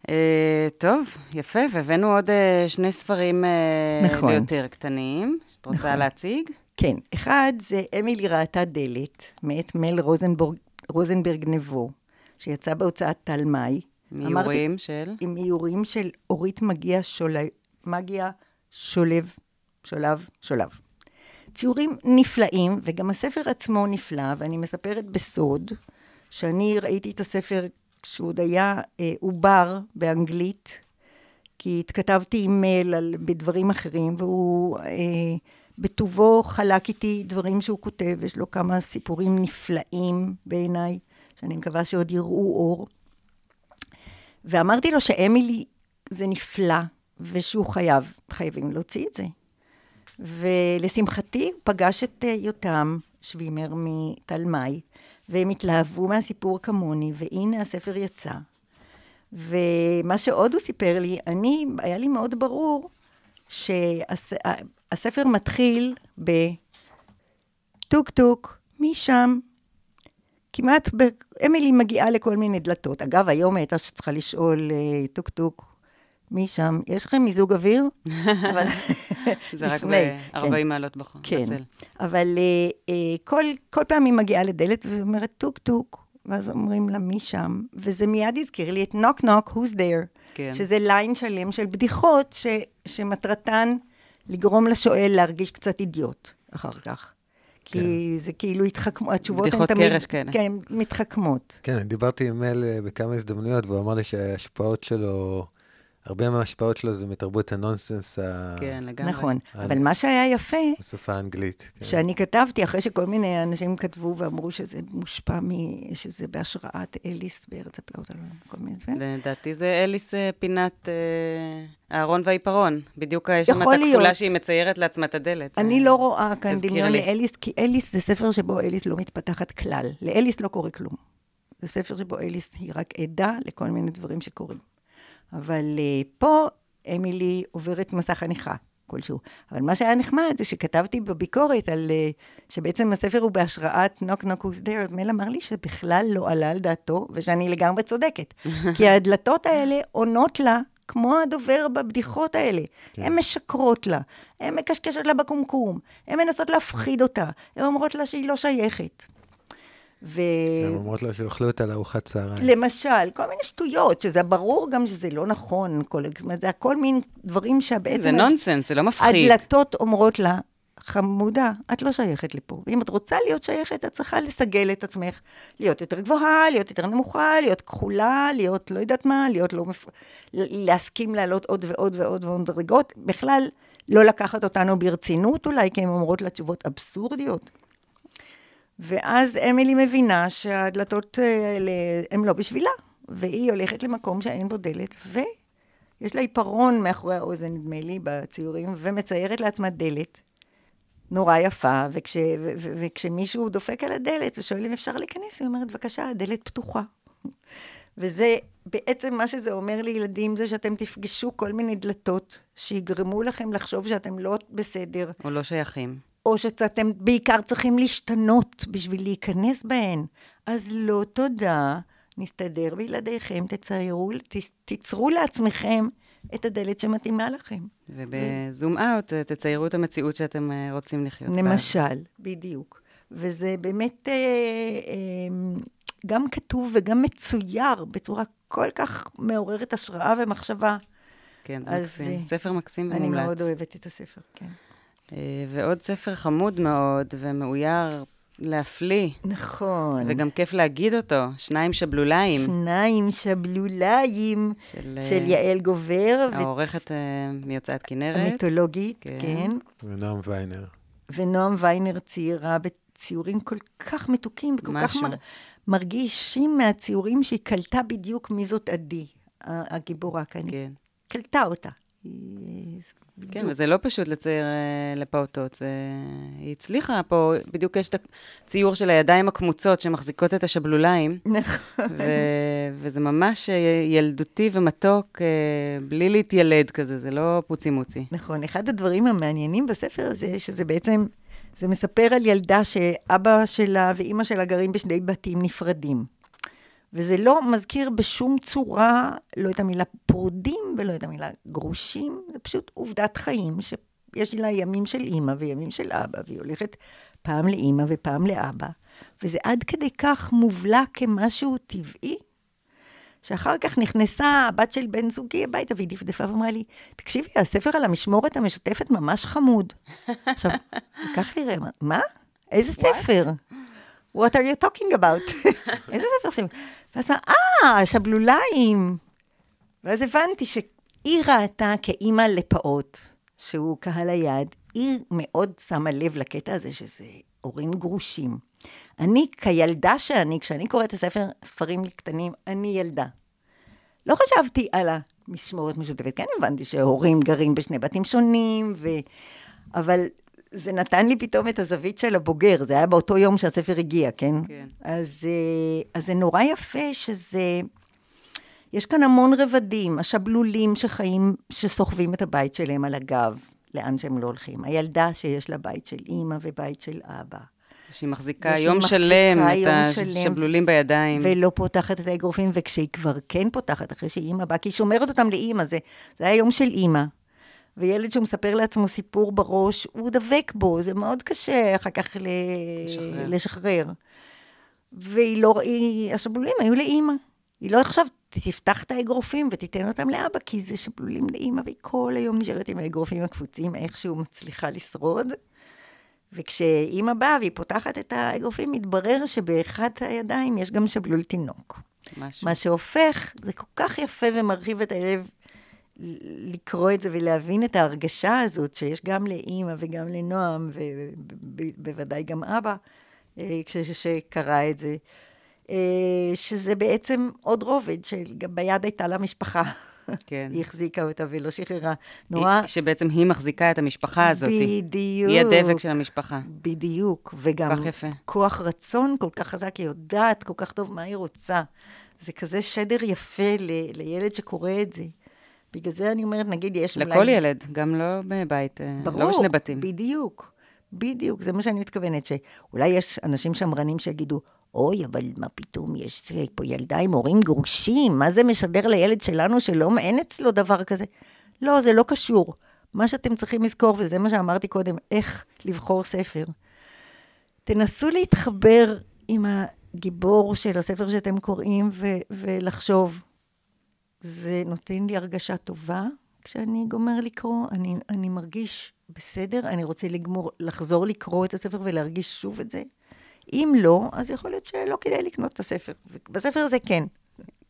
אה, טוב, יפה, והבאנו עוד אה, שני ספרים אה, נכון. יותר קטנים. את רוצה נכון. להציג? כן. אחד זה אמילי ראתה דלת, מאת מל רוזנבורג, רוזנברג נבו, שיצא בהוצאת תלמי. מאיורים של? עם איורים של אורית מגיע שולב, מגיע שולב, שולב, שולב. ציורים נפלאים, וגם הספר עצמו נפלא, ואני מספרת בסוד, שאני ראיתי את הספר כשהוא עוד היה אה, עובר באנגלית, כי התכתבתי עם מייל על, בדברים אחרים, והוא אה, בטובו חלק איתי דברים שהוא כותב, יש לו כמה סיפורים נפלאים בעיניי, שאני מקווה שעוד יראו אור. ואמרתי לו שאמילי זה נפלא, ושהוא חייב, חייבים להוציא את זה. ולשמחתי הוא פגש את אה, יותם שווימר מתלמי, והם התלהבו מהסיפור כמוני, והנה הספר יצא. ומה שעוד הוא סיפר לי, אני, היה לי מאוד ברור שהספר מתחיל בטוק טוק, מי שם, כמעט. אמילי מגיעה לכל מיני דלתות. אגב, היום הייתה שצריכה לשאול אה, טוק טוק, מי שם, יש לכם מיזוג אוויר? אבל זה רק ב-40 כן. מעלות בחום. כן, בצל. אבל אה, אה, כל, כל פעם היא מגיעה לדלת ואומרת טוק טוק, ואז אומרים לה מי שם, וזה מיד הזכיר לי את knock knock, who's there, כן. שזה ליין שלם של בדיחות ש, שמטרתן לגרום לשואל להרגיש קצת אידיוט אחר כך. כי כן. זה כאילו התחכמו, התשובות הן תמיד... בדיחות קרש כאלה. כן, מתחכמות. כן, דיברתי עם מל אה, בכמה הזדמנויות, והוא אמר לי שההשפעות שלו... הרבה מההשפעות שלו זה מתרבות הנונסנס ה... כן, לגמרי. נכון, אבל מה שהיה יפה... בשפה האנגלית. כן. שאני כתבתי, אחרי שכל מיני אנשים כתבו ואמרו שזה מושפע מ... שזה בהשראת אליס בארץ הפלאות, כל מיני דברים. לדעתי זה אליס אה, פינת אה, אהרון והעיפרון. בדיוק יש שם את הכפולה שהיא מציירת לעצמה את הדלת. אני לא רואה כאן דמיון לאליס, כי אליס זה ספר שבו אליס לא מתפתחת כלל. לאליס לא קורה כלום. זה ספר שבו אליס היא רק עדה לכל מיני דברים שקורים. אבל uh, פה אמילי עוברת מסע חניכה כלשהו. אבל מה שהיה נחמד זה שכתבתי בביקורת על uh, שבעצם הספר הוא בהשראת נוק נוק who's there, אז מל אמר לי שבכלל לא עלה על דעתו, ושאני לגמרי צודקת. כי הדלתות האלה עונות לה כמו הדובר בבדיחות האלה. כן. הן משקרות לה, הן מקשקשות לה בקומקום, הן מנסות להפחיד אותה, הן אומרות לה שהיא לא שייכת. ו... הן אומרות לו שיאכלו אותה לארוחת צהריים. למשל, כל מיני שטויות, שזה ברור גם שזה לא נכון, כל, זאת אומרת, זה הכל מין דברים שבעצם... זה נונסנס, זה לא מפחיד. הדלתות אומרות לה, חמודה, את לא שייכת לפה. ואם את רוצה להיות שייכת, את צריכה לסגל את עצמך. להיות יותר גבוהה, להיות יותר נמוכה, להיות כחולה, להיות לא יודעת מה, להיות לא... מפ... להסכים לעלות עוד ועוד ועוד ועוד דרגות. בכלל, לא לקחת אותנו ברצינות אולי, כי הן אומרות לה תשובות אבסורדיות. ואז אמילי מבינה שהדלתות האלה הן לא בשבילה, והיא הולכת למקום שאין בו דלת, ויש לה עיפרון מאחורי האוזן, נדמה לי, בציורים, ומציירת לעצמה דלת. נורא יפה, וכש, ו, ו, וכשמישהו דופק על הדלת ושואל אם אפשר להיכנס, היא אומרת, בבקשה, הדלת פתוחה. וזה בעצם מה שזה אומר לילדים, זה שאתם תפגשו כל מיני דלתות שיגרמו לכם לחשוב שאתם לא בסדר. או לא שייכים. או שאתם בעיקר צריכים להשתנות בשביל להיכנס בהן. אז לא תודה, נסתדר בלעדיכם, תציירו, תיצרו לעצמכם את הדלת שמתאימה לכם. ובזום אאוט תציירו את המציאות שאתם אה, רוצים לחיות בה. למשל, בדיוק. וזה באמת אה, אה, גם כתוב וגם מצויר בצורה כל כך מעוררת השראה ומחשבה. כן, זה מקסים. אה, ספר מקסים ומומלץ. אני מאוד אוהבת את הספר, כן. אה, ועוד ספר חמוד מאוד ומאויר להפליא. נכון. וגם כיף להגיד אותו, שניים שבלוליים. שניים שבלוליים, של, של יעל גובר. העורכת ו... מהוצאת כנרת. המיתולוגית, כן. כן. ונועם ויינר. ונועם ויינר ציירה בציורים כל כך מתוקים, וכל כך מר... מרגישים מהציורים שהיא קלטה בדיוק מי זאת עדי, הגיבורה כאן. כן. קלטה אותה. היא כן, וזה לא פשוט לצייר אה, לפעוטות. זה... היא הצליחה פה, בדיוק יש את הציור של הידיים הקמוצות שמחזיקות את השבלוליים. נכון. ו... וזה ממש אה, ילדותי ומתוק, אה, בלי להתיילד כזה, זה לא פוצי מוצי. נכון, אחד הדברים המעניינים בספר הזה, שזה בעצם, זה מספר על ילדה שאבא שלה ואימא שלה גרים בשני בתים נפרדים. וזה לא מזכיר בשום צורה לא את המילה פרודים ולא את המילה גרושים, זה פשוט עובדת חיים, שיש לה ימים של אימא וימים של אבא, והיא הולכת פעם לאימא ופעם לאבא, וזה עד כדי כך מובלע כמשהו טבעי, שאחר כך נכנסה הבת של בן זוגי הביתה, והיא דפדפה ואמרה לי, תקשיבי, הספר על המשמורת המשותפת ממש חמוד. עכשיו, לקח לי רמ"א, מה? איזה ספר? What are you talking about? איזה ספר שם? ואז אמרה, אה, שבלוליים. ואז הבנתי שהיא ראתה כאימא לפעוט, שהוא קהל היעד, היא מאוד שמה לב לקטע הזה שזה הורים גרושים. אני, כילדה שאני, כשאני קוראת את הספר, ספרים קטנים, אני ילדה. לא חשבתי על המשמורת משותפת, כן הבנתי שהורים גרים בשני בתים שונים, ו... אבל זה נתן לי פתאום את הזווית של הבוגר, זה היה באותו יום שהספר הגיע, כן? כן. אז, אה, אז זה נורא יפה שזה... יש כאן המון רבדים, השבלולים שחיים, שסוחבים את הבית שלהם על הגב, לאן שהם לא הולכים. הילדה שיש לה בית של אימא ובית של אבא. שהיא מחזיקה יום מחזיקה שלם את השבלולים בידיים. ולא פותחת את האגרופים, וכשהיא כבר כן פותחת, אחרי שאימא באה, כי היא שומרת אותם לאימא, זה, זה היה יום של אימא. וילד שמספר לעצמו סיפור בראש, הוא דבק בו, זה מאוד קשה אחר כך ל... לשחרר. לשחרר. והיא לא, היא, השבלולים היו לאימא. היא לא עכשיו תפתח את האגרופים ותיתן אותם לאבא, כי זה שבלולים לאימא, והיא כל היום נשארת עם האגרופים הקפוצים, איכשהו מצליחה לשרוד. וכשאימא באה והיא פותחת את האגרופים, מתברר שבאחת הידיים יש גם שבלול תינוק. משהו. מה שהופך, זה כל כך יפה ומרחיב את הלב לקרוא את זה ולהבין את ההרגשה הזאת שיש גם לאימא וגם לנועם, ובוודאי גם אבא, אה, כשקרא את זה, אה, שזה בעצם עוד רובד, שביד הייתה לה משפחה. כן. היא החזיקה אותה ולא שחררה. נורא... שבעצם היא מחזיקה את המשפחה הזאת. בדיוק. היא הדבק של המשפחה. בדיוק. וגם. כוח רצון כל כך חזק, היא יודעת כל כך טוב מה היא רוצה. זה כזה שדר יפה ל, לילד שקורא את זה. בגלל זה אני אומרת, נגיד, יש לכל אולי... לכל ילד, גם לא בבית, אה, לא ברור, לא בשני בתים. בדיוק, בדיוק, זה מה שאני מתכוונת, שאולי יש אנשים שמרנים שיגידו, אוי, אבל מה פתאום, יש פה ילדה עם הורים גרושים, מה זה משדר לילד שלנו שלא, אין אצלו דבר כזה? לא, זה לא קשור. מה שאתם צריכים לזכור, וזה מה שאמרתי קודם, איך לבחור ספר. תנסו להתחבר עם, הגיבור של הספר שאתם קוראים ו- ולחשוב. זה נותן לי הרגשה טובה כשאני גומר לקרוא, אני, אני מרגיש בסדר, אני רוצה לגמור, לחזור לקרוא את הספר ולהרגיש שוב את זה. אם לא, אז יכול להיות שלא כדאי לקנות את הספר. בספר הזה כן.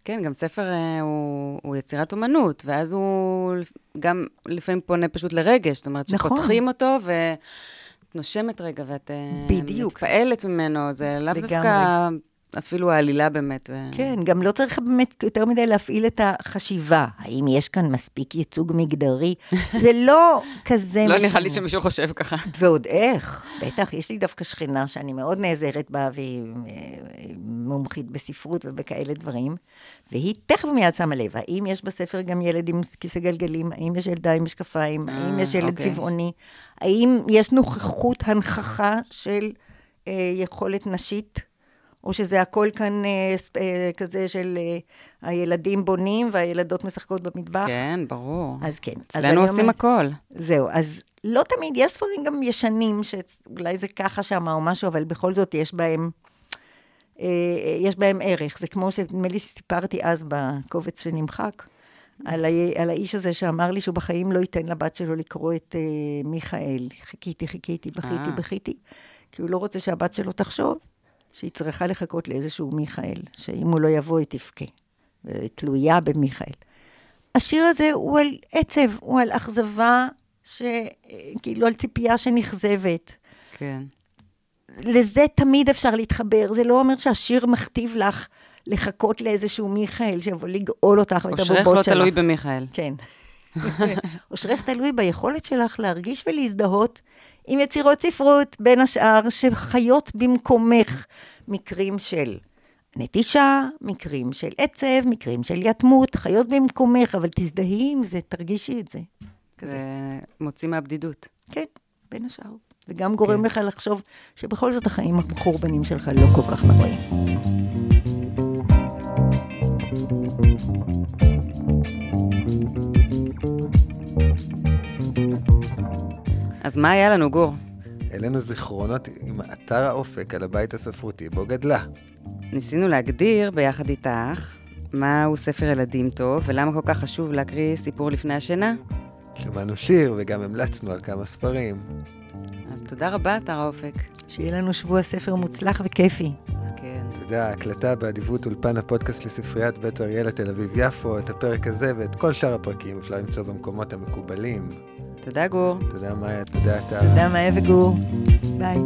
כן, גם ספר אה, הוא, הוא יצירת אומנות, ואז הוא גם לפעמים פונה פשוט לרגש, זאת אומרת, נכון. שפותחים אותו ואת נושמת רגע ואת אה, בדיוק. מתפעלת ממנו, זה לאו. דווקא אפילו העלילה באמת. ו... כן, גם לא צריך באמת יותר מדי להפעיל את החשיבה. האם יש כאן מספיק ייצוג מגדרי? זה לא כזה לא. נראה לי שמישהו חושב ככה. ועוד איך, בטח, יש לי דווקא שכנה שאני מאוד נעזרת בה, והיא אה, מומחית בספרות ובכאלה דברים, והיא תכף מיד שמה לב, האם יש בספר גם ילד עם כיסא גלגלים, האם יש ילדה עם משקפיים, אה, האם יש ילד אוקיי. צבעוני, האם יש נוכחות, הנכחה של אה, יכולת נשית, או שזה הכל כאן אה, אה, כזה של אה, הילדים בונים והילדות משחקות במטבח? כן, ברור. אז כן. אצלנו עושים אומרת- הכל. זהו, אז לא תמיד, יש ספרים גם ישנים, שאולי זה ככה שם או משהו, אבל בכל זאת יש בהם, אה, יש בהם ערך. זה כמו שנדמה לי שסיפרתי אז בקובץ שנמחק, על, ה, על האיש הזה שאמר לי שהוא בחיים לא ייתן לבת שלו לקרוא את אה, מיכאל. חיכיתי, חיכיתי, בכיתי. בכיתי, כי הוא לא רוצה שהבת שלו תחשוב שהיא צריכה לחכות לאיזשהו מיכאל, שאם הוא לא יבוא היא תבכה, ותלויה במיכאל. השיר הזה הוא על עצב, הוא על אכזבה, ש... כאילו על ציפייה שנכזבת. כן. לזה תמיד אפשר להתחבר, זה לא אומר שהשיר מכתיב לך לחכות לאיזשהו מיכאל שיבוא לגאול אותך ואת אושרך הבובות לא שלך. תלוי במיכאל. כן. אושרך תלוי ביכולת שלך להרגיש ולהזדהות עם יצירות ספרות, בין השאר, שחיות במקומך מקרים של נטישה, מקרים של עצב, מקרים של יתמות, חיות במקומך, אבל תזדהי עם זה, תרגישי את זה. כזה. זה מוציא מהבדידות. כן, בין השאר. וגם גורם לך לחשוב שבכל זאת החיים המחורבנים שלך לא כל כך נוראים. אז מה היה לנו, גור? העלינו זיכרונות עם אתר האופק על הבית הספרותי בו גדלה. ניסינו להגדיר ביחד איתך מהו ספר ילדים טוב, ולמה כל כך חשוב להקריא סיפור לפני השינה. שמענו שיר וגם המלצנו על כמה ספרים. אז תודה רבה, אתר האופק. שיהיה לנו שבוע ספר מוצלח וכיפי. כן. תודה, הקלטה באדיבות אולפן הפודקאסט לספריית בית אריאלה תל אביב-יפו, את הפרק הזה ואת כל שאר הפרקים אפשר למצוא במקומות המקובלים. תודה, גור. תודה, מאיה. תודה, טל. תודה, מאיה וגור. ביי.